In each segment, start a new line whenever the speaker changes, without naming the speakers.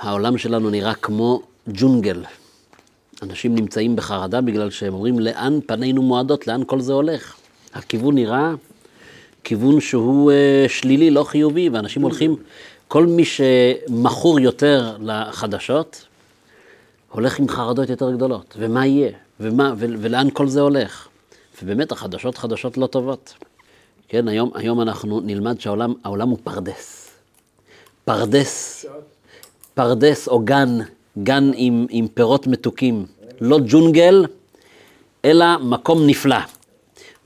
העולם שלנו נראה כמו ג'ונגל. אנשים נמצאים בחרדה בגלל שהם אומרים, לאן פנינו מועדות, לאן כל זה הולך? הכיוון נראה כיוון שהוא אה, שלילי, לא חיובי, ואנשים הולכים, כל מי שמכור יותר לחדשות, הולך עם חרדות יותר גדולות. ומה יהיה? ומה, ו, ולאן כל זה הולך? ובאמת, החדשות חדשות לא טובות. כן, היום, היום אנחנו נלמד שהעולם הוא פרדס. פרדס, פרדס או גן, גן עם, עם פירות מתוקים. לא ג'ונגל, אלא מקום נפלא.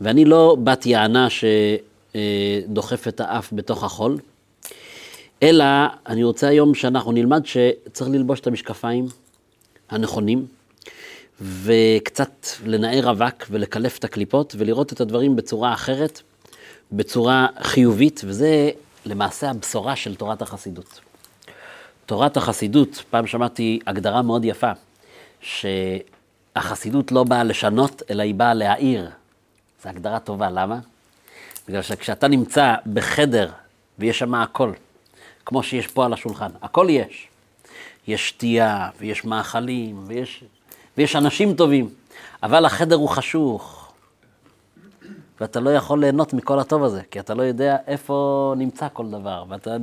ואני לא בת יענה שדוחף את האף בתוך החול, אלא אני רוצה היום שאנחנו נלמד שצריך ללבוש את המשקפיים הנכונים, וקצת לנער אבק ולקלף את הקליפות ולראות את הדברים בצורה אחרת, בצורה חיובית, וזה למעשה הבשורה של תורת החסידות. תורת החסידות, פעם שמעתי הגדרה מאוד יפה, שהחסידות לא באה לשנות, אלא היא באה להעיר. זו הגדרה טובה, למה? בגלל שכשאתה נמצא בחדר ויש שם הכל, כמו שיש פה על השולחן, הכל יש. יש שתייה, ויש מאכלים, ויש, ויש אנשים טובים, אבל החדר הוא חשוך, ואתה לא יכול ליהנות מכל הטוב הזה, כי אתה לא יודע איפה נמצא כל דבר, ואתה,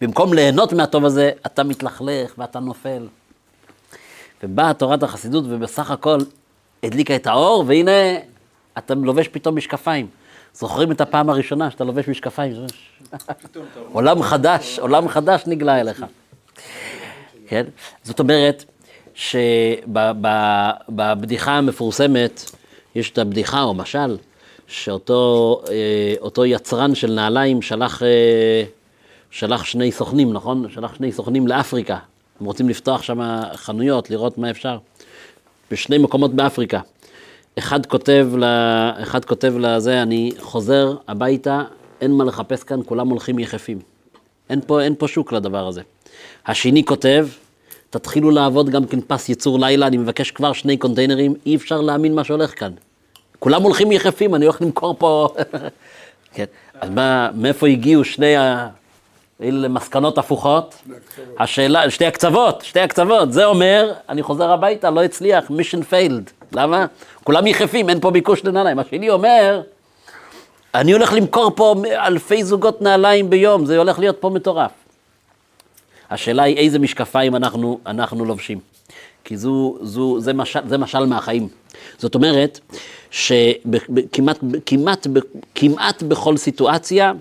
במקום ליהנות מהטוב הזה, אתה מתלכלך ואתה נופל. ובאה תורת החסידות ובסך הכל הדליקה את האור, והנה אתה לובש פתאום משקפיים. זוכרים את הפעם הראשונה שאתה לובש משקפיים? עולם חדש, עולם חדש נגלה אליך. כן? זאת אומרת שבבדיחה המפורסמת, יש את הבדיחה או משל, שאותו אה, יצרן של נעליים שלח, אה, שלח שני סוכנים, נכון? שלח שני סוכנים לאפריקה. הם רוצים לפתוח שם חנויות, לראות מה אפשר. בשני מקומות באפריקה. אחד כותב, לה, אחד כותב לזה, אני חוזר הביתה, אין מה לחפש כאן, כולם הולכים יחפים. אין פה, אין פה שוק לדבר הזה. השני כותב, תתחילו לעבוד גם כן פס ייצור לילה, אני מבקש כבר שני קונטיינרים, אי אפשר להאמין מה שהולך כאן. כולם הולכים יחפים, אני הולך למכור פה... כן, אז מה, מאיפה הגיעו שני ה... אלה מסקנות הפוכות. השאלה, שתי הקצוות, שתי הקצוות. זה אומר, אני חוזר הביתה, לא הצליח, מישן פיילד. למה? כולם יחפים, אין פה ביקוש לנעליים. השני אומר, אני הולך למכור פה אלפי זוגות נעליים ביום, זה הולך להיות פה מטורף. השאלה היא איזה משקפיים אנחנו, אנחנו לובשים. כי זו, זו, זה, משל, זה משל מהחיים. זאת אומרת, שכמעט כמעט, כמעט בכל סיטואציה,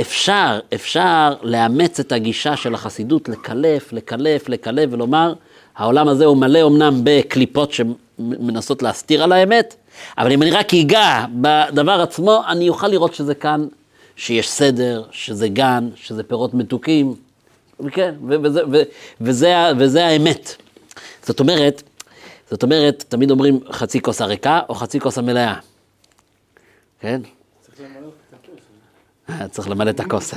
אפשר, אפשר לאמץ את הגישה של החסידות, לקלף, לקלף, לקלף ולומר, העולם הזה הוא מלא אמנם בקליפות שמנסות להסתיר על האמת, אבל אם אני רק אגע בדבר עצמו, אני אוכל לראות שזה כאן, שיש סדר, שזה גן, שזה פירות מתוקים, כן, וזה, וזה, וזה, וזה האמת. זאת אומרת, זאת אומרת, תמיד אומרים חצי כוס הריקה או חצי כוס המלאה, כן? צריך למלא את הכוס.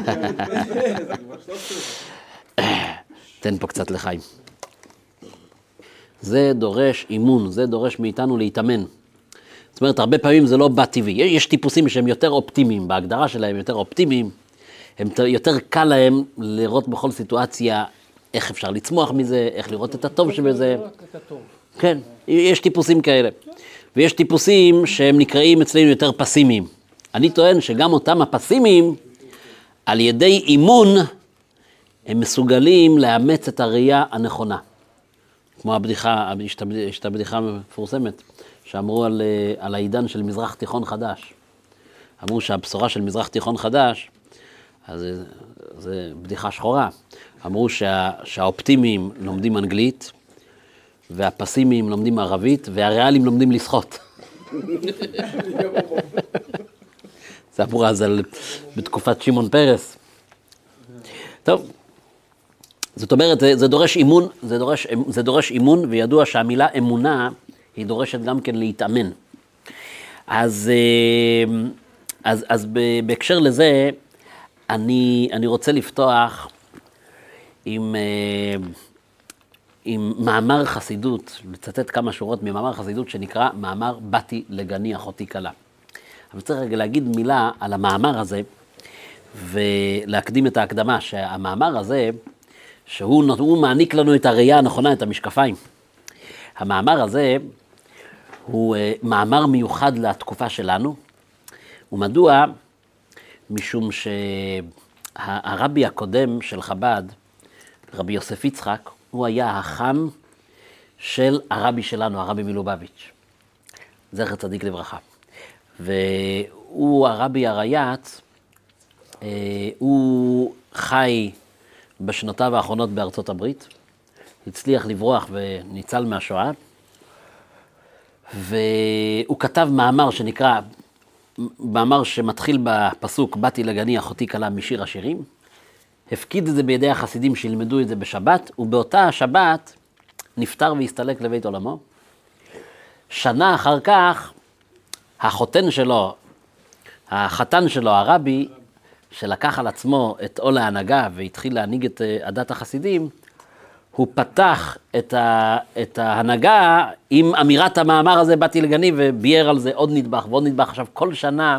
תן פה קצת לחיים. זה דורש אימון, זה דורש מאיתנו להתאמן. זאת אומרת, הרבה פעמים זה לא בא. יש טיפוסים שהם יותר אופטימיים, בהגדרה שלהם יותר אופטימיים. הם יותר קל להם לראות בכל סיטואציה איך אפשר לצמוח מזה, איך לראות את הטוב שבזה. כן, יש טיפוסים כאלה. ויש טיפוסים שהם נקראים אצלנו יותר פסימיים. אני טוען שגם אותם הפסימיים, על ידי אימון, הם מסוגלים לאמץ את הראייה הנכונה. כמו הבדיחה, יש את הבדיחה המפורסמת, שאמרו על, על העידן של מזרח תיכון חדש. אמרו שהבשורה של מזרח תיכון חדש, אז זה בדיחה שחורה. אמרו שה, שהאופטימיים לומדים אנגלית, והפסימיים לומדים ערבית, והריאליים לומדים לשחות. זה אמור אז על, בתקופת שמעון פרס. טוב, זאת אומרת, זה, זה דורש אימון, זה דורש, זה דורש אימון, וידוע שהמילה אמונה, היא דורשת גם כן להתאמן. אז, אה, אז, אז בהקשר לזה, אני, אני רוצה לפתוח עם, אה, עם מאמר חסידות, לצטט כמה שורות ממאמר חסידות שנקרא מאמר באתי לגני אחותי כלה. אבל צריך רגע להגיד מילה על המאמר הזה, ולהקדים את ההקדמה, שהמאמר הזה, שהוא מעניק לנו את הראייה הנכונה, את המשקפיים. המאמר הזה הוא uh, מאמר מיוחד לתקופה שלנו, ומדוע? משום שהרבי הקודם של חב"ד, רבי יוסף יצחק, הוא היה החם של הרבי שלנו, הרבי מלובביץ', זכר צדיק לברכה. והוא, הרבי הרייץ, אה, הוא חי בשנותיו האחרונות בארצות הברית, הצליח לברוח וניצל מהשואה, והוא כתב מאמר שנקרא, מאמר שמתחיל בפסוק "באתי לגני אחותי כלה" משיר השירים, הפקיד את זה בידי החסידים שילמדו את זה בשבת, ובאותה השבת נפטר והסתלק לבית עולמו. שנה אחר כך, החותן שלו, החתן שלו, הרבי, שלקח על עצמו את עול ההנהגה והתחיל להנהיג את אה, עדת החסידים, הוא פתח את, ה, את ההנהגה עם אמירת המאמר הזה, באתי לגני, וביאר על זה עוד נדבך ועוד נדבך. עכשיו, כל שנה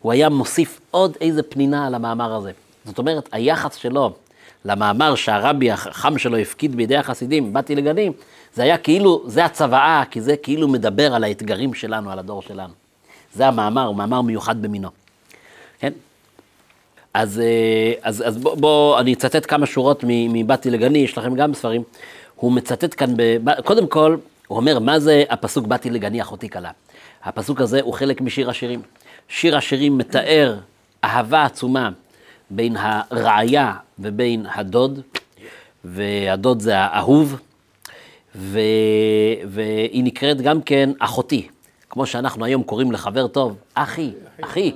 הוא היה מוסיף עוד איזה פנינה על המאמר הזה. זאת אומרת, היחס שלו למאמר שהרבי החכם שלו הפקיד בידי החסידים, באתי לגני, זה היה כאילו, זה הצוואה, כי זה כאילו מדבר על האתגרים שלנו, על הדור שלנו. זה המאמר, הוא מאמר מיוחד במינו. כן? אז, אה, אז, אז בוא, בוא, אני אצטט כמה שורות מבאתי לגני, יש לכם גם ספרים. הוא מצטט כאן, ב, קודם כל, הוא אומר, מה זה הפסוק באתי לגני אחותי כלה? הפסוק הזה הוא חלק משיר השירים. שיר השירים מתאר אהבה עצומה בין הרעיה ובין הדוד, והדוד זה האהוב, ו, והיא נקראת גם כן אחותי, כמו שאנחנו היום קוראים לחבר טוב, אחי, אחי.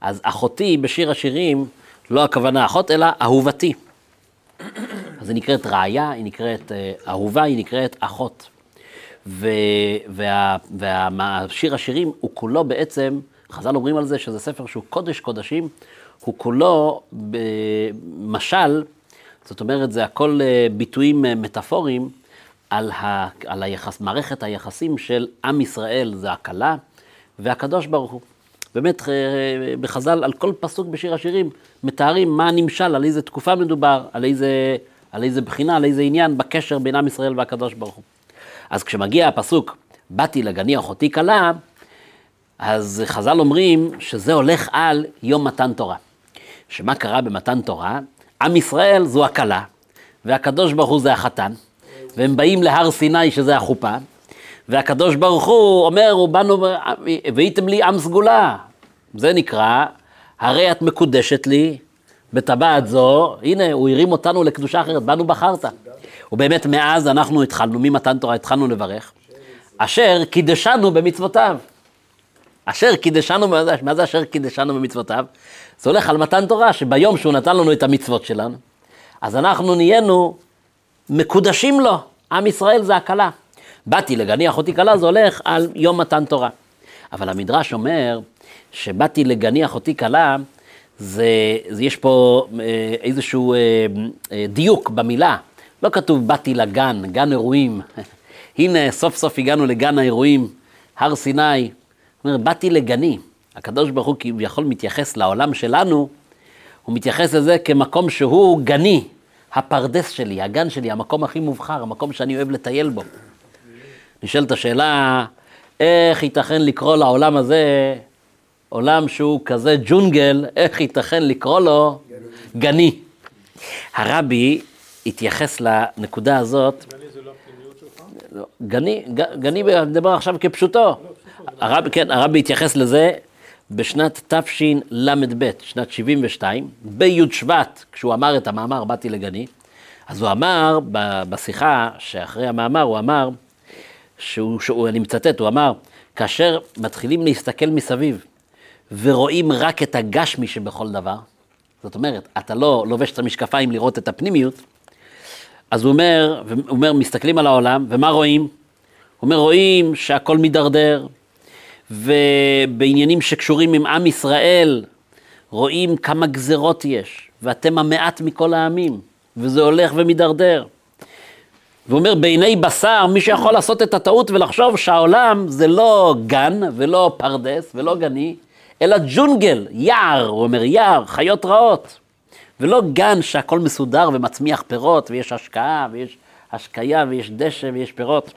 אז אחותי בשיר השירים, לא הכוונה אחות, אלא אהובתי. אז היא נקראת רעיה, היא נקראת אה, אהובה, היא נקראת אחות. והשיר השירים הוא כולו בעצם, חז"ל אומרים על זה שזה ספר שהוא קודש קודשים, הוא כולו במשל, זאת אומרת, זה הכל אה, ביטויים אה, מטאפוריים על, ה, על היחס, מערכת היחסים של עם ישראל, זה הכלה, והקדוש ברוך הוא. באמת, אה, בחז"ל, על כל פסוק בשיר השירים, מתארים מה הנמשל, על איזה תקופה מדובר, על איזה, על איזה בחינה, על איזה עניין בקשר בין עם ישראל והקדוש ברוך הוא. אז כשמגיע הפסוק, באתי לגני אחותי כלה, אז חז"ל אומרים שזה הולך על יום מתן תורה. שמה קרה במתן תורה? עם ישראל זו הכלה, והקדוש ברוך הוא זה החתן, והם באים להר סיני שזה החופה, והקדוש ברוך הוא אומר, הוא באנו, והייתם לי עם סגולה. זה נקרא, הרי את מקודשת לי בטבעת זו, הנה, הוא הרים אותנו לקדושה אחרת, באנו בחרת. ובאמת, מאז אנחנו התחלנו, ממתן תורה התחלנו לברך, אשר קידשנו במצוותיו. אשר קידשנו, מה זה אשר קידשנו במצוותיו? זה הולך על מתן תורה, שביום שהוא נתן לנו את המצוות שלנו, אז אנחנו נהיינו מקודשים לו. עם ישראל זה הקלה. באתי לגני אחותי כלה, זה הולך על יום מתן תורה. אבל המדרש אומר שבאתי לגני אחותי כלה, זה, זה יש פה אה, איזשהו אה, אה, דיוק במילה. לא כתוב באתי לגן, גן אירועים. הנה, סוף סוף הגענו לגן האירועים, הר סיני. אומר, באתי לגני. הקדוש ברוך הוא כביכול מתייחס לעולם שלנו, הוא מתייחס לזה כמקום שהוא גני, הפרדס שלי, הגן שלי, המקום הכי מובחר, המקום שאני אוהב לטייל בו. נשאלת השאלה, איך ייתכן לקרוא לעולם הזה, עולם שהוא כזה ג'ונגל, איך ייתכן לקרוא לו גני? הרבי התייחס לנקודה הזאת.
גני לא?
לא, גני, גני, אני מדבר עכשיו כפשוטו. הרבי, כן, הרבי התייחס לזה בשנת תשל"ב, שנת 72, בי' שבט, כשהוא אמר את המאמר באתי לגני, אז הוא אמר בשיחה שאחרי המאמר, הוא אמר, שהוא, שהוא, אני מצטט, הוא אמר, כאשר מתחילים להסתכל מסביב ורואים רק את הגשמי שבכל דבר, זאת אומרת, אתה לא לובש את המשקפיים לראות את הפנימיות, אז הוא אומר, הוא אומר, מסתכלים על העולם, ומה רואים? הוא אומר, רואים שהכל מידרדר, ובעניינים שקשורים עם עם ישראל, רואים כמה גזרות יש, ואתם המעט מכל העמים, וזה הולך ומידרדר. והוא אומר, בעיני בשר, מי שיכול לעשות את הטעות ולחשוב שהעולם זה לא גן ולא פרדס ולא גני, אלא ג'ונגל, יער, הוא אומר, יער, חיות רעות. ולא גן שהכל מסודר ומצמיח פירות, ויש השקעה, ויש השקיה, ויש דשא, ויש פירות.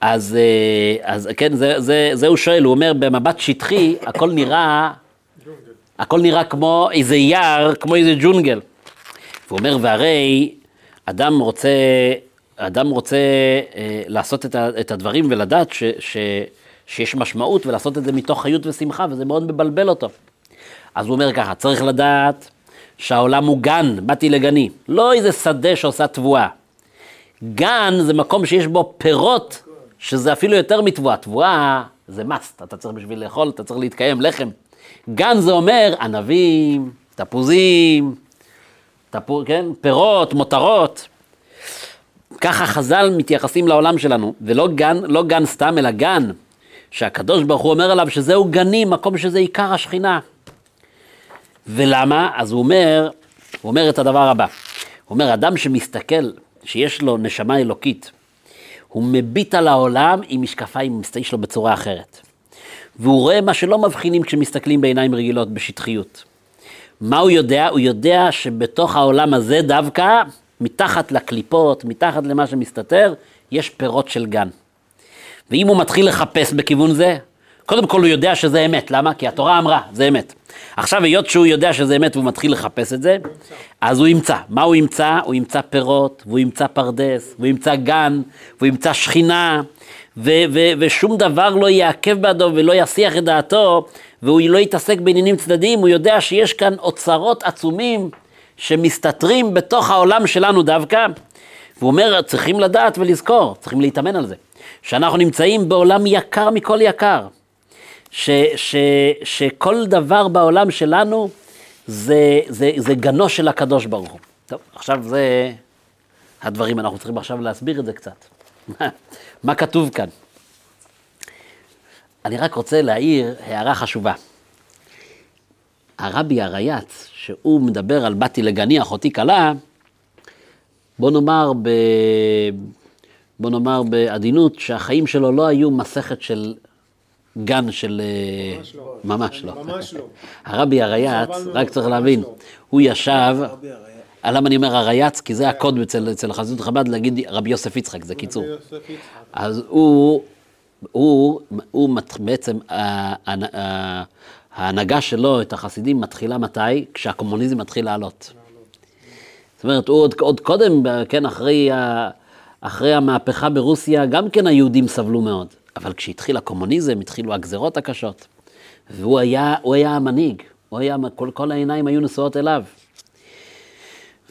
אז, אה, אז כן, זה, זה, זה הוא שואל, הוא אומר, במבט שטחי, הכל נראה, הכל נראה כמו איזה יער, כמו איזה ג'ונגל. והוא אומר, והרי אדם רוצה, אדם רוצה אה, לעשות את, ה, את הדברים ולדעת ש, ש, שיש משמעות ולעשות את זה מתוך חיות ושמחה, וזה מאוד מבלבל אותו. אז הוא אומר ככה, צריך לדעת שהעולם הוא גן, באתי לגני, לא איזה שדה שעושה תבואה. גן זה מקום שיש בו פירות, שזה אפילו יותר מתבואה. תבואה זה must, אתה צריך בשביל לאכול, אתה צריך להתקיים, לחם. גן זה אומר ענבים, תפוזים, תפו, כן? פירות, מותרות. ככה חז"ל מתייחסים לעולם שלנו, ולא גן, לא גן סתם, אלא גן, שהקדוש ברוך הוא אומר עליו שזהו גנים, מקום שזה עיקר השכינה. ולמה? אז הוא אומר, הוא אומר את הדבר הבא. הוא אומר, אדם שמסתכל, שיש לו נשמה אלוקית, הוא מביט על העולם עם משקפיים, מסתכל לו בצורה אחרת. והוא רואה מה שלא מבחינים כשמסתכלים בעיניים רגילות בשטחיות. מה הוא יודע? הוא יודע שבתוך העולם הזה דווקא, מתחת לקליפות, מתחת למה שמסתתר, יש פירות של גן. ואם הוא מתחיל לחפש בכיוון זה, קודם כל הוא יודע שזה אמת, למה? כי התורה אמרה, זה אמת. עכשיו, היות שהוא יודע שזה אמת והוא מתחיל לחפש את זה, אז הוא ימצא. מה הוא ימצא? הוא ימצא פירות, והוא ימצא פרדס, והוא ימצא גן, והוא ימצא שכינה, ו- ו- ושום דבר לא יעכב בעדו ולא יסיח את דעתו, והוא לא יתעסק בעניינים צדדיים, הוא יודע שיש כאן אוצרות עצומים שמסתתרים בתוך העולם שלנו דווקא. והוא אומר, צריכים לדעת ולזכור, צריכים להתאמן על זה, שאנחנו נמצאים בעולם יקר מכל יקר. ש, ש, שכל דבר בעולם שלנו זה, זה, זה גנו של הקדוש ברוך הוא. טוב, עכשיו זה הדברים, אנחנו צריכים עכשיו להסביר את זה קצת. מה כתוב כאן? אני רק רוצה להעיר הערה חשובה. הרבי הרייץ, שהוא מדבר על באתי לגני אחותי כלה, בוא נאמר, ב... בוא נאמר בעדינות שהחיים שלו לא היו מסכת של גן של... ממש לא. ממש לא. ממש לא. הרבי הרייץ, רק צריך להבין, לא. הוא ישב, למה אני אומר הרייץ? כי זה הקוד אצל חסידות חב"ד להגיד רבי יוסף יצחק, זה קיצור. אז הוא, הוא, הוא בעצם, ההנהגה שלו, את החסידים, מתחילה מתי? כשהקומוניזם מתחיל לעלות. זאת אומרת, הוא עוד, עוד קודם, כן, אחרי, אחרי המהפכה ברוסיה, גם כן היהודים סבלו מאוד. אבל כשהתחיל הקומוניזם, התחילו הגזרות הקשות. והוא היה, היה המנהיג, הוא היה, כל, כל העיניים היו נשואות אליו.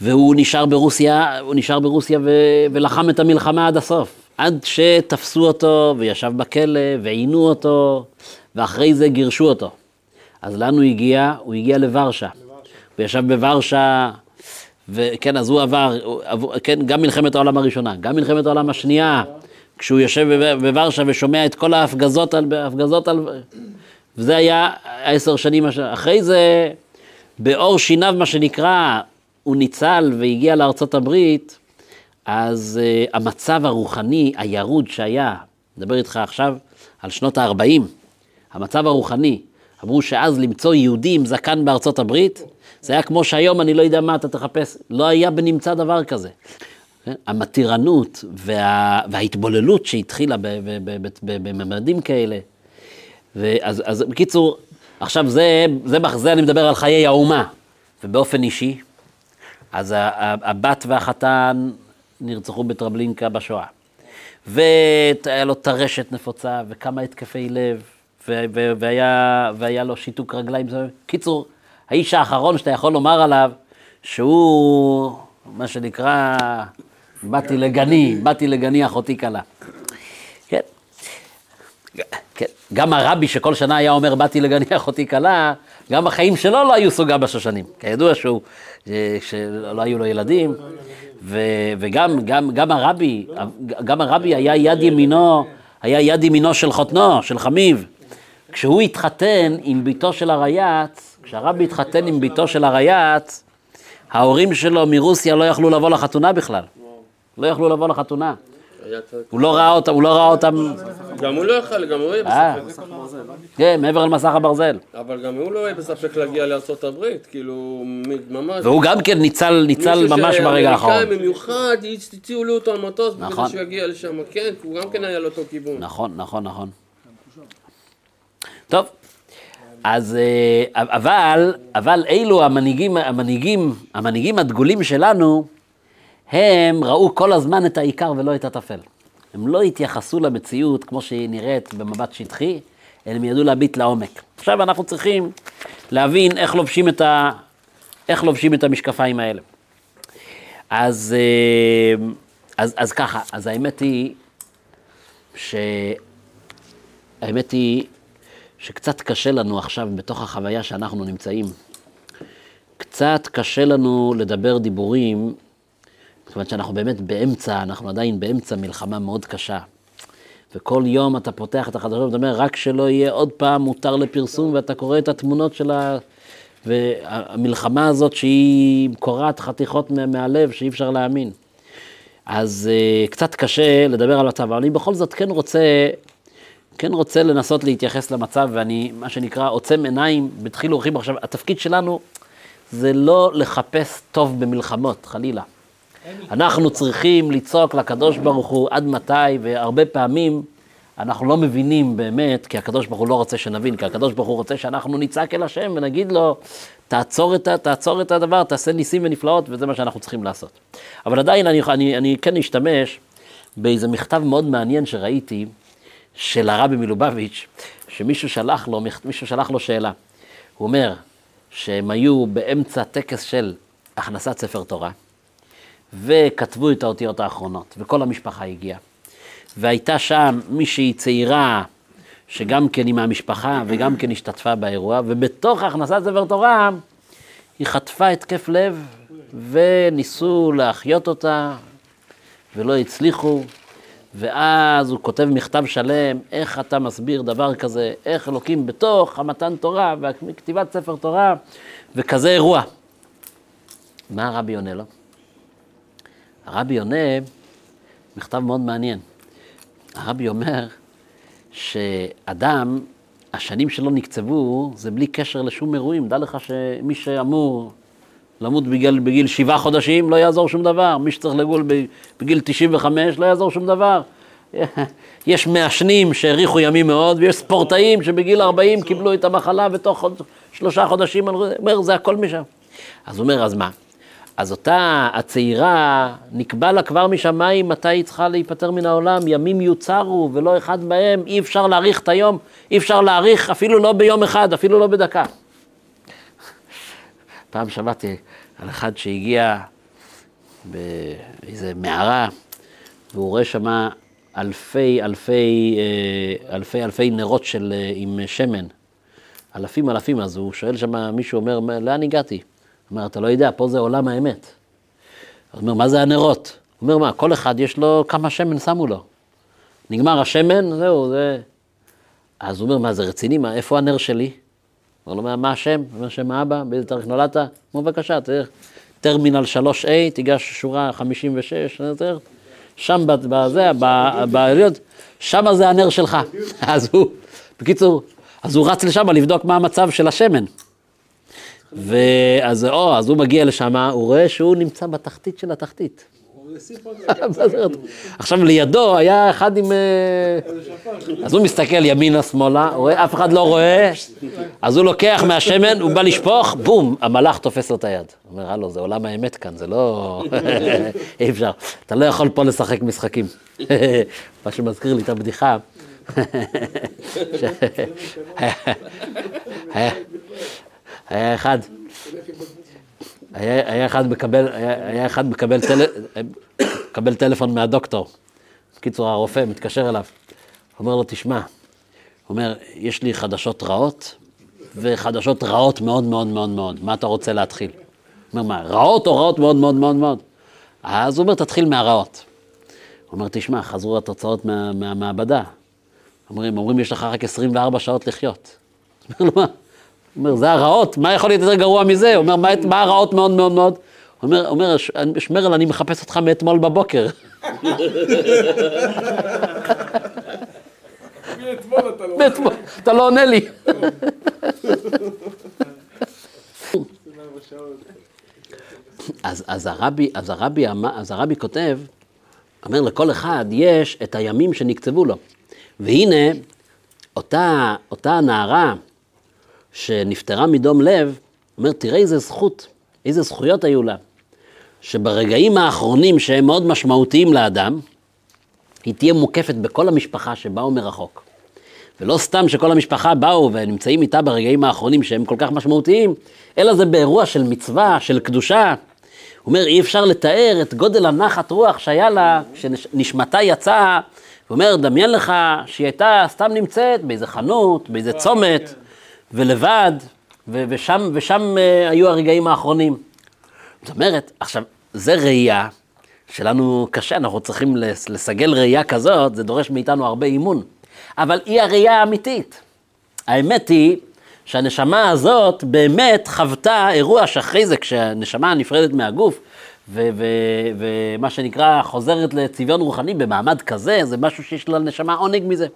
והוא נשאר ברוסיה, הוא נשאר ברוסיה ו, ולחם את המלחמה עד הסוף. עד שתפסו אותו וישב בכלא ועינו אותו, ואחרי זה גירשו אותו. אז לאן הוא הגיע? הוא הגיע לוורשה. הוא ישב בוורשה, וכן, אז הוא עבר, הוא, כן, גם מלחמת העולם הראשונה, גם מלחמת העולם השנייה. כשהוא יושב בוורשה ושומע את כל ההפגזות על... ההפגזות על... וזה היה עשר שנים אחרי זה, באור שיניו, מה שנקרא, הוא ניצל והגיע לארצות הברית, אז uh, המצב הרוחני הירוד שהיה, מדבר איתך עכשיו על שנות ה-40, המצב הרוחני, אמרו שאז למצוא יהודי עם זקן בארצות הברית, זה היה כמו שהיום אני לא יודע מה אתה תחפש, לא היה בנמצא דבר כזה. המתירנות וה, וההתבוללות שהתחילה בממדים כאלה. ואז, אז בקיצור, עכשיו זה, זה, זה אני מדבר על חיי האומה, ובאופן אישי, אז הבת והחתן נרצחו בטרבלינקה בשואה. והיה לו טרשת נפוצה וכמה התקפי לב, והיה, והיה לו שיתוק רגליים. קיצור, האיש האחרון שאתה יכול לומר עליו שהוא, מה שנקרא, באתי לגני, באתי לגני אחותי כלה. כן. כן. גם הרבי שכל שנה היה אומר באתי לגני אחותי כלה, גם החיים שלו לא היו סוגה בשושנים. כידוע שהוא, אה, שלא היו לו ילדים, ו, וגם גם, גם הרבי, גם הרבי היה יד ימינו, היה יד ימינו של חותנו, של חמיב. כשהוא התחתן עם ביתו של הרייץ, כשהרבי התחתן עם ביתו של הרייץ, ההורים שלו מרוסיה לא יכלו לבוא לחתונה בכלל. לא יכלו לבוא לחתונה. הוא לא ראה אותם, הוא לא ראה אותם,
גם הוא לא יכל, גם הוא יהיה
אה.
בספק.
כן, מעבר על מסך הברזל.
אבל גם הוא לא יהיה בספק להגיע לארצות הברית, כאילו, ממש.
והוא גם כן ניצל, ניצל
מישהו
ממש ברגע האחרון.
שהאמריקאים במיוחד הציעו לו אותו על מטוס,
נכון.
שהוא יגיע לשם, כן, הוא גם כן היה לאותו כיוון.
נכון, נכון, נכון. טוב, אז אה, אבל, אבל אלו המנהיגים, המנהיגים, המנהיגים הדגולים שלנו, הם ראו כל הזמן את העיקר ולא את הטפל. הם לא התייחסו למציאות כמו שהיא נראית במבט שטחי, אלא הם ידעו להביט לעומק. עכשיו אנחנו צריכים להבין איך לובשים את, ה, איך לובשים את המשקפיים האלה. אז, אה, אז, אז ככה, אז האמת היא שהאמת היא שקצת קשה לנו עכשיו, בתוך החוויה שאנחנו נמצאים, קצת קשה לנו לדבר דיבורים, מכיוון שאנחנו באמת באמצע, אנחנו עדיין באמצע מלחמה מאוד קשה. וכל יום אתה פותח את החדשות ואתה אומר, רק שלא יהיה עוד פעם מותר לפרסום, ואתה קורא את התמונות של ה... והמלחמה הזאת שהיא קורעת חתיכות מה- מהלב, שאי אפשר להאמין. אז uh, קצת קשה לדבר על המצב, אבל אני בכל זאת כן רוצה, כן רוצה לנסות להתייחס למצב, ואני, מה שנקרא, עוצם עיניים בדחילו ורחימו. עכשיו, התפקיד שלנו זה לא לחפש טוב במלחמות, חלילה. אנחנו צריכים לצעוק לקדוש ברוך הוא עד מתי, והרבה פעמים אנחנו לא מבינים באמת, כי הקדוש ברוך הוא לא רוצה שנבין, כי הקדוש ברוך הוא רוצה שאנחנו נצעק אל השם ונגיד לו, תעצור את, תעצור את הדבר, תעשה ניסים ונפלאות, וזה מה שאנחנו צריכים לעשות. אבל עדיין אני, אני, אני כן אשתמש באיזה מכתב מאוד מעניין שראיתי, של הרבי מלובביץ', שמישהו שלח לו, מישהו שלח לו שאלה. הוא אומר שהם היו באמצע טקס של הכנסת ספר תורה, וכתבו את האותיות האחרונות, וכל המשפחה הגיעה. והייתה שם מישהי צעירה, שגם כן היא מהמשפחה וגם כן השתתפה באירוע, ובתוך הכנסת ספר תורה היא חטפה התקף לב, וניסו להחיות אותה, ולא הצליחו. ואז הוא כותב מכתב שלם, איך אתה מסביר דבר כזה, איך אלוקים בתוך המתן תורה וכתיבת ספר תורה, וכזה אירוע. מה הרבי עונה לו? הרבי עונה מכתב מאוד מעניין. הרבי אומר שאדם, השנים שלו נקצבו, זה בלי קשר לשום אירועים. דע לך שמי שאמור למות בגיל, בגיל שבעה חודשים, לא יעזור שום דבר. מי שצריך לגול בגיל 95, לא יעזור שום דבר. יש מעשנים שהאריכו ימים מאוד, ויש ספורטאים שבגיל 40 קיבלו את המחלה ותוך. שלושה חודשים, אומר, זה הכל משם. אז הוא אומר, אז מה? אז אותה הצעירה, נקבע לה כבר משמיים מתי היא צריכה להיפטר מן העולם, ימים יוצרו ולא אחד מהם, אי אפשר להאריך את היום, אי אפשר להאריך אפילו לא ביום אחד, אפילו לא בדקה. פעם שמעתי על אחד שהגיע באיזה מערה, והוא רואה שמה אלפי אלפי אה, אלפי אלפי נרות של, אה, עם שמן, אלפים אלפים, אז הוא שואל שמה, מישהו אומר, "מה- לאן הגעתי? אומר, אתה לא יודע, פה זה עולם האמת. הוא אומר, מה זה הנרות? הוא אומר, מה, כל אחד יש לו כמה שמן שמו לו. נגמר השמן, זהו, זה... אז הוא אומר, מה, זה רציני? מה, איפה הנר שלי? הוא אומר "מה- השם? הוא אומר, שם האבא, באיזה תאריך נולדת? הוא אומר, בבקשה, תלך, טרמינל 3A, תיגש שורה 56, תלך, שם בזה, ב- בעליון, שם זה הנר שלך. אז הוא, בקיצור, אז הוא רץ לשם לבדוק מה המצב של השמן. ואז או, אז הוא מגיע לשם, הוא רואה שהוא נמצא בתחתית של התחתית. עכשיו לידו היה אחד עם... אה, אז הוא מסתכל ימינה שמאלה, אף אחד לא רואה, אז הוא לוקח מהשמן, הוא בא לשפוך, בום, המלאך תופס לו את היד. הוא אומר, הלו, זה עולם האמת כאן, זה לא... אי אפשר, אתה לא יכול פה לשחק משחקים. מה שמזכיר לי את הבדיחה. היה- אחד, היה, היה אחד מקבל, היה, היה אחד מקבל, טל, מקבל טלפון מהדוקטור. בקיצור, הרופא מתקשר אליו, אומר לו, תשמע, הוא אומר, יש לי חדשות רעות וחדשות רעות מאוד מאוד מאוד מאוד, מה אתה רוצה להתחיל? הוא אומר, מה, רעות או רעות מאוד מאוד מאוד מאוד? אז הוא אומר, תתחיל מהרעות. הוא אומר, תשמע, חזרו התוצאות מה, מהמעבדה. אומרים, אומרים, יש לך רק 24 שעות לחיות. הוא אומר מה? הוא אומר, זה הרעות, מה יכול להיות יותר גרוע מזה? הוא אומר, מה, מה הרעות מאוד מאוד מאוד? הוא אומר, אומר, "ש- שמרל, אני מחפש אותך מאתמול בבוקר.
מאתמול אתה לא...
לא עונה לי. אז, אז, הרבי, אז, הרבי, אז הרבי כותב, אומר לכל אחד יש את הימים שנקצבו לו. והנה, אותה, אותה נערה שנפטרה מדום לב, אומר, תראה איזה זכות, איזה זכויות היו לה. שברגעים האחרונים שהם מאוד משמעותיים לאדם, היא תהיה מוקפת בכל המשפחה שבאו מרחוק. ולא סתם שכל המשפחה באו ונמצאים איתה ברגעים האחרונים שהם כל כך משמעותיים, אלא זה באירוע של מצווה, של קדושה. הוא אומר, אי אפשר לתאר את גודל הנחת רוח שהיה לה כשנשמתה יצאה. הוא אומר, דמיין לך שהיא הייתה סתם נמצאת באיזה חנות, באיזה צומת, ולבד, ו- ושם, ושם uh, היו הרגעים האחרונים. זאת אומרת, עכשיו, זה ראייה שלנו קשה, אנחנו צריכים לס- לסגל ראייה כזאת, זה דורש מאיתנו הרבה אימון. אבל היא הראייה האמיתית. האמת היא שהנשמה הזאת באמת חוותה אירוע שאחרי זה, כשהנשמה נפרדת מהגוף, ומה שנקרא חוזרת לצביון רוחני במעמד כזה, זה משהו שיש לנשמה עונג מזה.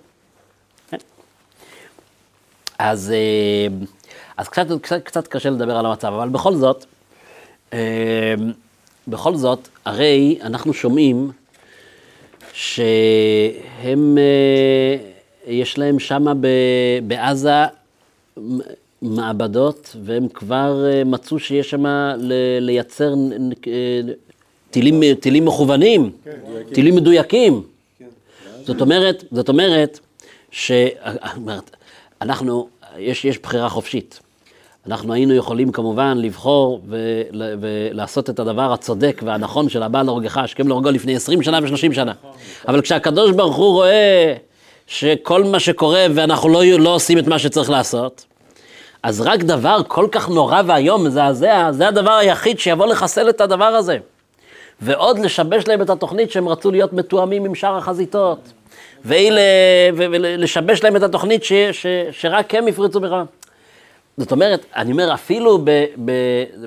כן. אז, אה, אז קצת, קצת, קצת קשה לדבר על המצב, אבל בכל זאת, אה, בכל זאת, הרי אנחנו שומעים שהם, אה, יש להם שמה ב- בעזה מעבדות, והם כבר מצאו שיש שם לייצר טילים, טילים מכוונים, טילים מדויקים. זאת אומרת, זאת אומרת, שאנחנו, יש, יש בחירה חופשית. אנחנו היינו יכולים כמובן לבחור ול, ולעשות את הדבר הצודק והנכון של הבעל להורגך, השכם להורגו לפני 20 שנה ו-30 שנה. אבל כשהקדוש ברוך הוא רואה שכל מה שקורה ואנחנו לא, לא עושים את מה שצריך לעשות, אז רק דבר כל כך נורא ואיום, מזעזע, זה הדבר היחיד שיבוא לחסל את הדבר הזה. ועוד לשבש להם את התוכנית שהם רצו להיות מתואמים עם שאר החזיתות. ואלה, ולשבש להם את התוכנית ש, ש, שרק הם יפרצו בכלל. זאת אומרת, אני אומר, אפילו ב, ב,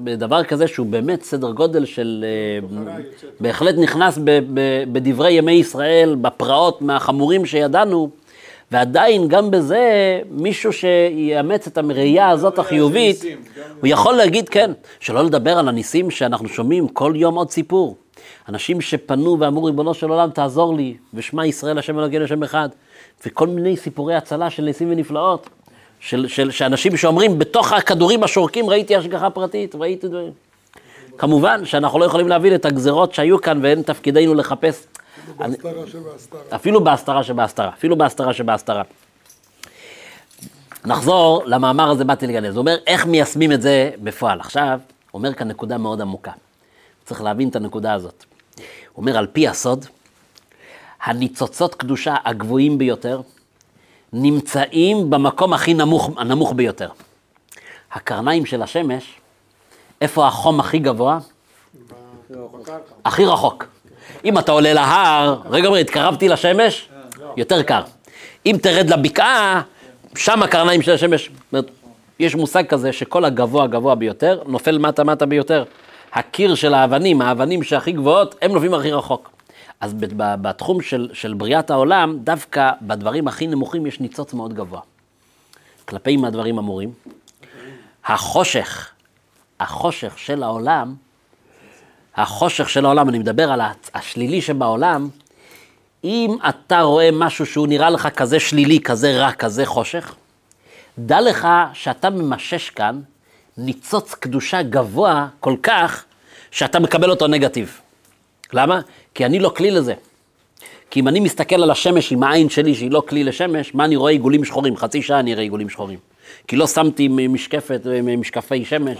בדבר כזה שהוא באמת סדר גודל של... אה, בהחלט נכנס ב, ב, בדברי ימי ישראל, בפרעות מהחמורים שידענו, ועדיין גם בזה, מישהו שיאמץ את הראייה הזאת החיובית, הוא יכול להגיד, כן, שלא לדבר על הניסים שאנחנו שומעים כל יום עוד סיפור. אנשים שפנו ואמרו, ריבונו של עולם, תעזור לי, ושמע ישראל השם אלוקינו השם אחד, וכל מיני סיפורי הצלה של ניסים ונפלאות. של, של, שאנשים שאומרים, בתוך הכדורים השורקים ראיתי השגחה פרטית, ראיתי דברים. כמובן שאנחנו לא יכולים להבין את הגזרות שהיו כאן ואין תפקידנו לחפש. אני-. אפילו בהסתרה שבהסתרה, אפילו בהסתרה שבהסתרה. נחזור למאמר הזה, באתי לגנז. הוא אומר, איך מיישמים את זה בפועל? עכשיו, אומר כאן נקודה מאוד עמוקה. צריך להבין את הנקודה הזאת. הוא אומר, על פי הסוד, הניצוצות קדושה הגבוהים ביותר נמצאים במקום הכי נמוך, הנמוך ביותר. הקרניים של השמש, איפה החום הכי גבוה? הכי רחוק. אם אתה עולה להר, רגע, רגע, התקרבתי לשמש, יותר קר. אם תרד לבקעה, שם הקרניים של השמש. יש מושג כזה שכל הגבוה הגבוה ביותר נופל מטה מטה ביותר. הקיר של האבנים, האבנים שהכי גבוהות, הם נופלים הכי רחוק. אז בתחום של, של בריאת העולם, דווקא בדברים הכי נמוכים יש ניצוץ מאוד גבוה. כלפי מה הדברים אמורים? החושך, החושך של העולם, החושך של העולם, אני מדבר על השלילי שבעולם, אם אתה רואה משהו שהוא נראה לך כזה שלילי, כזה רע, כזה חושך, דע לך שאתה ממשש כאן ניצוץ קדושה גבוה כל כך, שאתה מקבל אותו נגטיב. למה? כי אני לא כלי לזה. כי אם אני מסתכל על השמש עם העין שלי, שהיא לא כלי לשמש, מה אני רואה? עיגולים שחורים. חצי שעה אני אראה עיגולים שחורים. כי לא שמתי משקפת, משקפי שמש,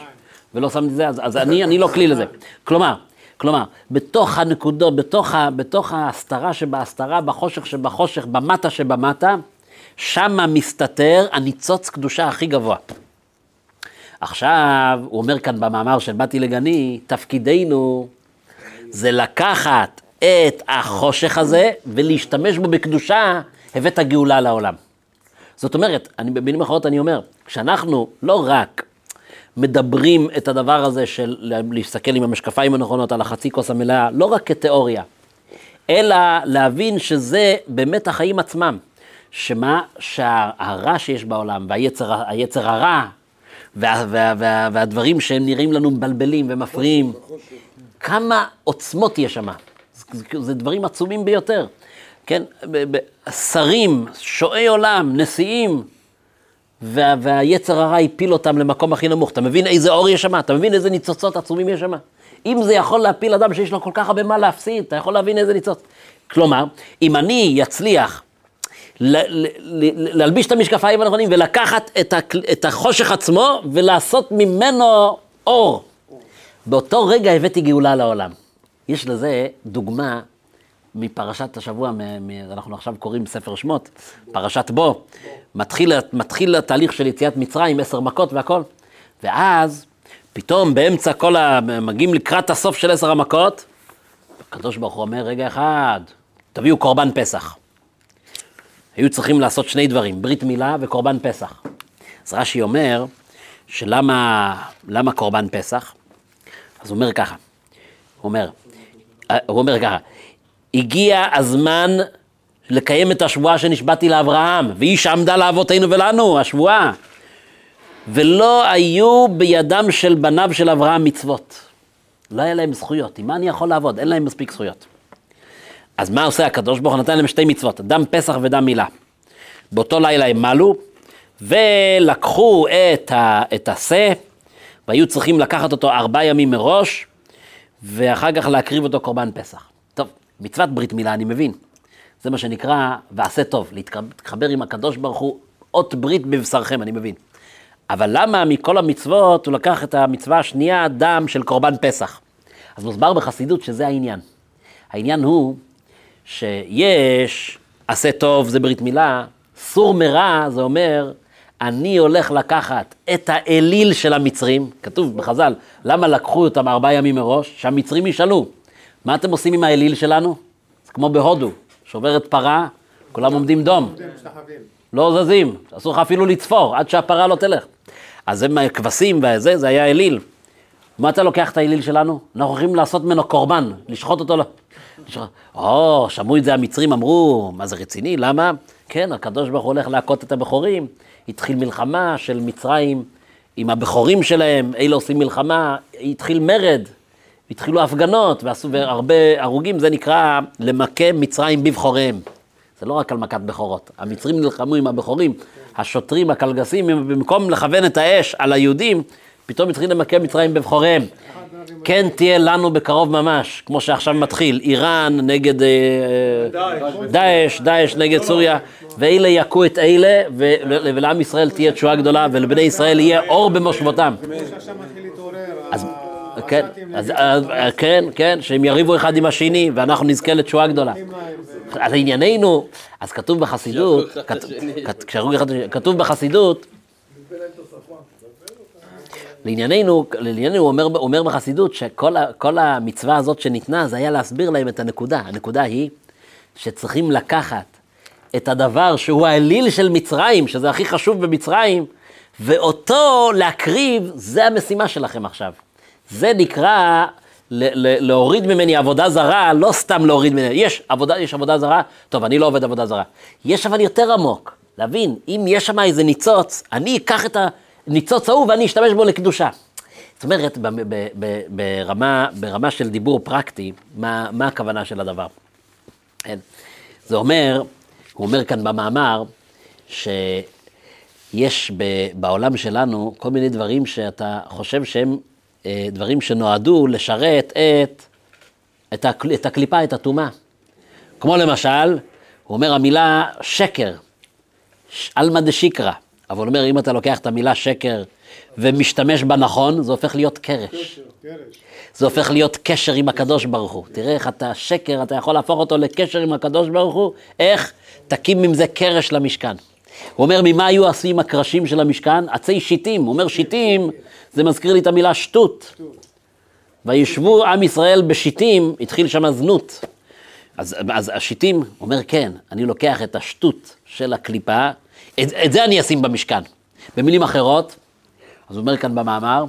ולא שמתי זה, אז, אז אני, אני לא כלי לזה. כלומר, כלומר, בתוך הנקודות, בתוך, בתוך ההסתרה שבהסתרה, בחושך שבחושך, במטה שבמטה, שמה מסתתר הניצוץ קדושה הכי גבוה. עכשיו, הוא אומר כאן במאמר של באתי לגני, תפקידנו זה לקחת את החושך הזה ולהשתמש בו בקדושה, הבאת גאולה לעולם. זאת אומרת, אני, במילים אחרות אני אומר, כשאנחנו לא רק מדברים את הדבר הזה של להסתכל עם המשקפיים הנכונות על החצי כוס המלאה, לא רק כתיאוריה, אלא להבין שזה באמת החיים עצמם. שמה? שהרע שיש בעולם והיצר הרע וה, וה, וה, והדברים שהם נראים לנו מבלבלים ומפריעים, כמה עוצמות יש שם. זה, זה דברים עצומים ביותר. כן, שרים, שועי עולם, נשיאים, וה, והיצר הרע הפיל אותם למקום הכי נמוך. אתה מבין איזה אור יש שם? אתה מבין איזה ניצוצות עצומים יש שם? אם זה יכול להפיל אדם שיש לו כל כך הרבה מה להפסיד, אתה יכול להבין איזה ניצוץ. כלומר, אם אני אצליח להלביש את המשקפיים הנכונים ולקחת את, החושך עצמו ולעשות ממנו אור. באותו רגע הבאתי גאולה לעולם. יש לזה דוגמה מפרשת השבוע, אנחנו עכשיו קוראים ספר שמות, פרשת בו, מתחיל, מתחיל התהליך של יציאת מצרים, עשר מכות והכל, ואז פתאום באמצע כל ה... מגיעים לקראת הסוף של עשר המכות, הקדוש ברוך הוא אומר, רגע אחד, תביאו קורבן פסח. היו צריכים לעשות שני דברים, ברית מילה וקורבן פסח. אז רש"י אומר, שלמה למה קורבן פסח? אז הוא אומר ככה, הוא אומר, הוא אומר ככה, הגיע הזמן לקיים את השבועה שנשבעתי לאברהם, והיא שעמדה לאבותינו ולנו, השבועה. ולא היו בידם של בניו של אברהם מצוות. לא היה להם זכויות. עם מה אני יכול לעבוד? אין להם מספיק זכויות. אז מה עושה הקדוש ברוך הוא? נתן להם שתי מצוות, דם פסח ודם מילה. באותו לילה הם מלו, ולקחו את, ה, את השה, והיו צריכים לקחת אותו ארבעה ימים מראש, ואחר כך להקריב אותו קורבן פסח. טוב, מצוות ברית מילה אני מבין. זה מה שנקרא ועשה טוב, להתחבר עם הקדוש ברוך הוא, אות ברית בבשרכם, אני מבין. אבל למה מכל המצוות הוא לקח את המצווה השנייה, דם של קורבן פסח? אז מוסבר בחסידות שזה העניין. העניין הוא שיש עשה טוב זה ברית מילה, סור מרע זה אומר, אני הולך לקחת את האליל של המצרים, כתוב בחז"ל, למה לקחו אותם ארבעה ימים מראש? שהמצרים ישאלו, מה אתם עושים עם האליל שלנו? זה כמו בהודו, שוברת פרה, כולם עומדים דום. לא זזים, אסור לך אפילו לצפור עד שהפרה לא תלך. אז הם כבשים וזה, זה היה אליל. מה אתה לוקח את האליל שלנו? אנחנו הולכים לעשות ממנו קורבן, לשחוט אותו. או, שמעו את זה המצרים, אמרו, מה זה רציני? למה? כן, הקדוש ברוך הוא הולך להכות את הבכורים. התחיל מלחמה של מצרים עם הבכורים שלהם, אלה עושים מלחמה, התחיל מרד, התחילו הפגנות ועשו הרבה הרוגים, זה נקרא למכה מצרים בבכוריהם. זה לא רק על מכת בכורות, המצרים נלחמו עם הבכורים, השוטרים, הקלגסים, במקום לכוון את האש על היהודים, פתאום התחיל למכה מצרים בבכוריהם. כן תהיה לנו בקרוב ממש, כמו שעכשיו מתחיל, איראן נגד אה, דאעש, דאעש נגד סוריה, ואלה יכו את אלה, ולעם ישראל תהיה תשועה גדולה, ולבני ישראל יהיה אור במושבותם. אז כן, אז, כן, כן, שהם יריבו אחד עם השני, ואנחנו נזכה לתשועה גדולה. אז ענייננו, אז כתוב בחסידות, כתוב בחסידות, לענייננו, לענייננו הוא אומר, אומר בחסידות שכל המצווה הזאת שניתנה זה היה להסביר להם את הנקודה. הנקודה היא שצריכים לקחת את הדבר שהוא האליל של מצרים, שזה הכי חשוב במצרים, ואותו להקריב, זה המשימה שלכם עכשיו. זה נקרא להוריד ממני עבודה זרה, לא סתם להוריד ממני, יש עבודה, יש עבודה זרה, טוב, אני לא עובד עבודה זרה. יש אבל יותר עמוק, להבין, אם יש שם איזה ניצוץ, אני אקח את הניצוץ ההוא ואני אשתמש בו לקדושה. זאת אומרת, ברמה, ברמה של דיבור פרקטי, מה, מה הכוונה של הדבר? כן. זה אומר, הוא אומר כאן במאמר, שיש בעולם שלנו כל מיני דברים שאתה חושב שהם אה, דברים שנועדו לשרת את, את, הקל, את הקליפה, את הטומאה. כמו למשל, הוא אומר המילה שקר, עלמא דשיקרא, אבל אומר, אם אתה לוקח את המילה שקר ומשתמש בה נכון, זה הופך להיות קרש. זה הופך להיות קשר עם הקדוש ברוך הוא. תראה איך אתה שקר, אתה יכול להפוך אותו לקשר עם הקדוש ברוך הוא, איך תקים עם זה קרש למשכן. הוא אומר, ממה היו עשויים הקרשים של המשכן? עצי שיטים. הוא אומר, שיטים, זה מזכיר לי את המילה שטות. וישבו עם ישראל בשיטים, התחיל שם זנות. אז, אז השיטים, אומר, כן, אני לוקח את השטות של הקליפה, את, את זה אני אשים במשכן. במילים אחרות, אז הוא אומר כאן במאמר,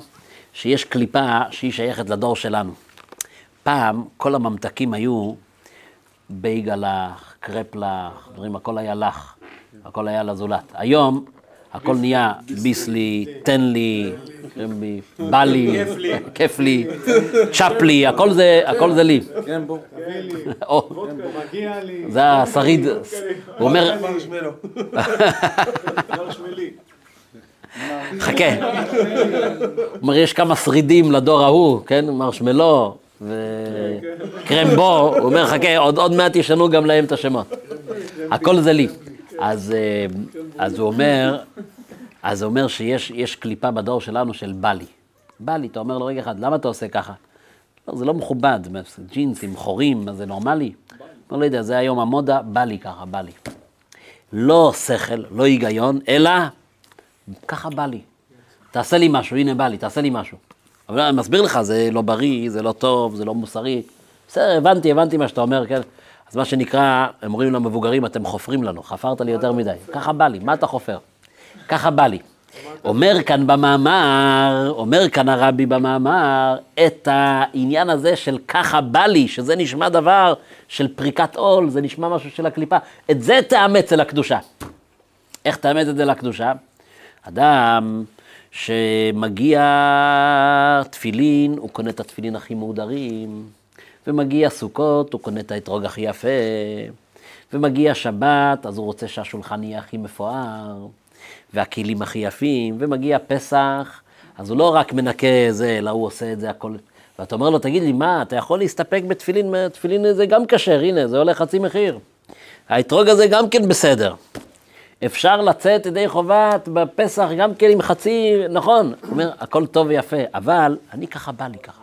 שיש קליפה שהיא שייכת לדור שלנו. פעם כל הממתקים היו בייגלח, קרפלח, דברים, הכל היה לך, הכל היה לזולת. היום הכל נהיה ביסלי, תן לי, בא לי, כיף לי, צ'אפ לי, הכל זה, לי. זה השריד, הוא אומר, חכה. הוא אומר, יש כמה שרידים לדור ההוא, כן? מרשמלו וקרמבו, הוא אומר, חכה, עוד מעט ישנו גם להם את השמות. הכל זה לי. אז, אה, אז הוא אומר, אז הוא אומר שיש קליפה בדור שלנו של בא לי. בא לי, אתה אומר לו, רגע אחד, למה אתה עושה ככה? לא, זה לא מכובד, ג'ינסים, חורים, זה נורמלי? לא, לא יודע, זה היום המודה, בא לי ככה, בא לי. לא שכל, לא היגיון, אלא ככה בא לי. תעשה לי משהו, הנה בא לי, תעשה לי משהו. אבל אני מסביר לך, זה לא בריא, זה לא טוב, זה לא מוסרי. בסדר, הבנתי, הבנתי מה שאתה אומר, כן? אז מה שנקרא, הם אומרים למבוגרים, אתם חופרים לנו, חפרת לי יותר מדי. ככה בא לי, מה אתה חופר? ככה בא לי. אומר כאן במאמר, אומר כאן הרבי במאמר, את העניין הזה של ככה בא לי, שזה נשמע דבר של פריקת עול, זה נשמע משהו של הקליפה, את זה תאמץ אל הקדושה. איך תאמץ את זה לקדושה? אדם שמגיע תפילין, הוא קונה את התפילין הכי מהודרים, ומגיע סוכות, הוא קונה את האתרוג הכי יפה, ומגיע שבת, אז הוא רוצה שהשולחן יהיה הכי מפואר. והכלים הכי יפים, ומגיע פסח, אז הוא לא רק מנקה זה, אלא הוא עושה את זה הכל. ואתה אומר לו, תגיד לי, מה, אתה יכול להסתפק בתפילין, תפילין זה גם כשר, הנה, זה עולה חצי מחיר. האתרוג הזה גם כן בסדר. אפשר לצאת ידי חובת בפסח גם כן עם חצי, נכון, הוא אומר, הכל טוב ויפה, אבל אני ככה בא לי ככה.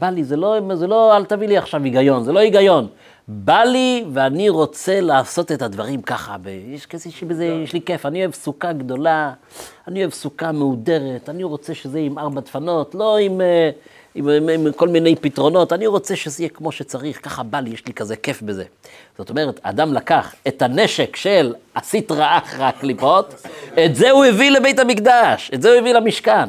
בא לי, זה לא, זה לא, אל תביא לי עכשיו היגיון, זה לא היגיון. בא לי ואני רוצה לעשות את הדברים ככה, יש כזה שבזה, יש לי כיף, אני אוהב סוכה גדולה, אני אוהב סוכה מהודרת, אני רוצה שזה יהיה עם ארבע דפנות, לא עם, אה, עם, עם, עם כל מיני פתרונות, אני רוצה שזה יהיה כמו שצריך, ככה בא לי, יש לי כזה כיף בזה. זאת אומרת, אדם לקח את הנשק של הסטרא אחרא הקליפות, את זה הוא הביא לבית המקדש, את זה הוא הביא למשכן.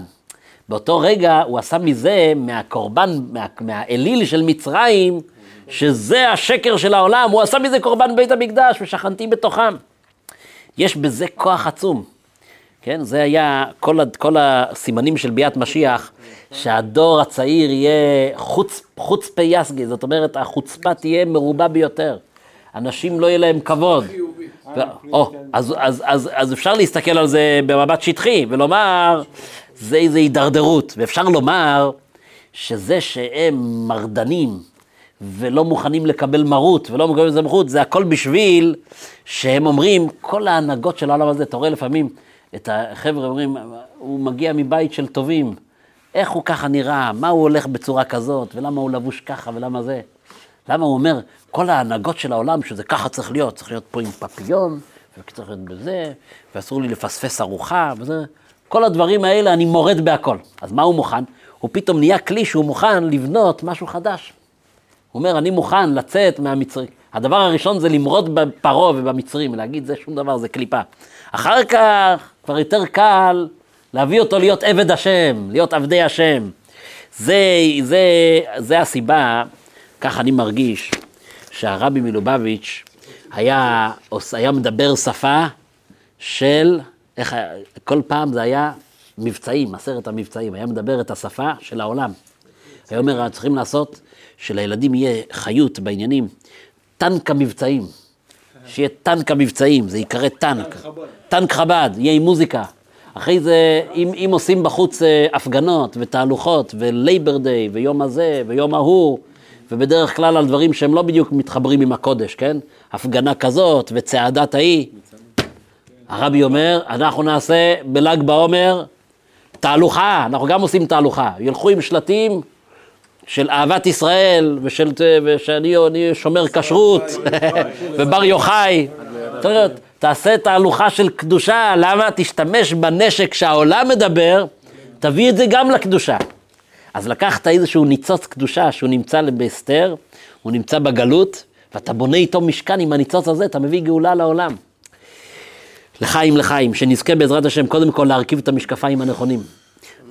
באותו רגע הוא עשה מזה, מהקורבן, מה, מהאליל של מצרים, שזה השקר של העולם, הוא עשה מזה קורבן בית המקדש ושכנתי בתוכם. יש בזה כוח עצום. כן, זה היה כל, כל הסימנים של ביאת משיח, שהדור הצעיר יהיה חוץ, חוץ פי יסגי, זאת אומרת, החוצפה תהיה מרובה ביותר. אנשים לא יהיה להם כבוד. או, אז, אז, אז, אז אפשר להסתכל על זה במבט שטחי ולומר, זה איזו הידרדרות. ואפשר לומר שזה שהם מרדנים, ולא מוכנים לקבל מרות, ולא מקבלים סמכות, זה הכל בשביל שהם אומרים, כל ההנהגות של העולם הזה, אתה רואה לפעמים את החבר'ה אומרים, הוא מגיע מבית של טובים, איך הוא ככה נראה, מה הוא הולך בצורה כזאת, ולמה הוא לבוש ככה, ולמה זה. למה הוא אומר, כל ההנהגות של העולם, שזה ככה צריך להיות, צריך להיות פה עם פפיון, וצריך להיות בזה, ואסור לי לפספס ארוחה, וזה. כל הדברים האלה, אני מורד בהכל. אז מה הוא מוכן? הוא פתאום נהיה כלי שהוא מוכן לבנות משהו חדש. הוא אומר, אני מוכן לצאת מהמצרים. הדבר הראשון זה למרוד בפרעה ובמצרים, להגיד זה שום דבר, זה קליפה. אחר כך כבר יותר קל להביא אותו להיות עבד השם, להיות עבדי השם. זה, זה, זה הסיבה, כך אני מרגיש, שהרבי מלובביץ' היה, היה מדבר שפה של, איך, כל פעם זה היה מבצעים, עשרת המבצעים, היה מדבר את השפה של העולם. היה אומר, צריכים לעשות שלילדים יהיה חיות בעניינים. טנק המבצעים, שיהיה טנק המבצעים, זה ייקרא טנק. טנק חב"ד, יהיה עם מוזיקה. אחרי זה, אם, אם עושים בחוץ אה, הפגנות ותהלוכות ו Labor Day ויום הזה ויום ההוא, ובדרך כלל על דברים שהם לא בדיוק מתחברים עם הקודש, כן? הפגנה כזאת וצעדת ההיא. הרבי אומר, אנחנו נעשה בל"ג בעומר תהלוכה, אנחנו גם עושים תהלוכה. ילכו עם שלטים של אהבת ישראל, ושל, ושאני שומר כשרות, ובר יוחאי. תעשה תהלוכה של קדושה, למה? תשתמש בנשק שהעולם מדבר, תביא את זה גם לקדושה. אז לקחת איזשהו ניצוץ קדושה שהוא נמצא בהסתר, הוא נמצא בגלות, ואתה בונה איתו משכן עם הניצוץ הזה, אתה מביא גאולה לעולם. לחיים לחיים, שנזכה בעזרת השם קודם כל להרכיב את המשקפיים הנכונים.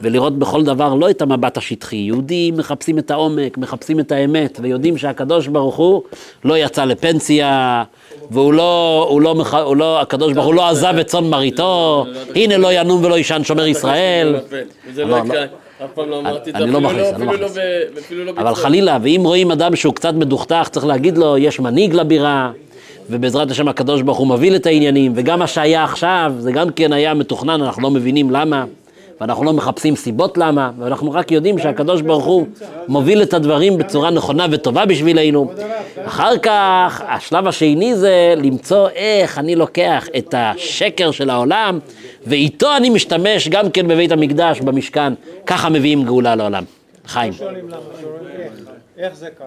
ולראות בכל דבר לא את המבט השטחי. יהודים מחפשים את העומק, מחפשים את האמת, ויודעים שהקדוש ברוך הוא לא יצא לפנסיה, והוא לא, הוא לא, הוא לא הקדוש ברוך הוא לא עזב את צאן מרעיתו, הנה לא ינום ולא יישן שומר ישראל.
וזה
לא,
לא
לא.
יקרה, אף פעם לא אמרתי את זה,
אני לא מכניס, אני לא
אפילו
מכניס.
לא
אבל. חלילה, ואם רואים אדם שהוא קצת מדוכדך, צריך להגיד לו, יש מנהיג לבירה, ובעזרת השם הקדוש ברוך הוא מוביל את העניינים, וגם מה שהיה עכשיו, זה גם כן היה מתוכנן, אנחנו לא מבינים למה, ואנחנו לא מחפשים סיבות למה, ואנחנו רק יודעים שהקדוש ברוך הוא מוביל את הדברים בצורה נכונה וטובה בשבילנו. אחר כך, השלב השני זה למצוא איך אני לוקח את השקר של העולם, ואיתו אני משתמש גם כן בבית המקדש, במשכן, ככה מביאים גאולה לעולם. חיים.
איך, זה קרה.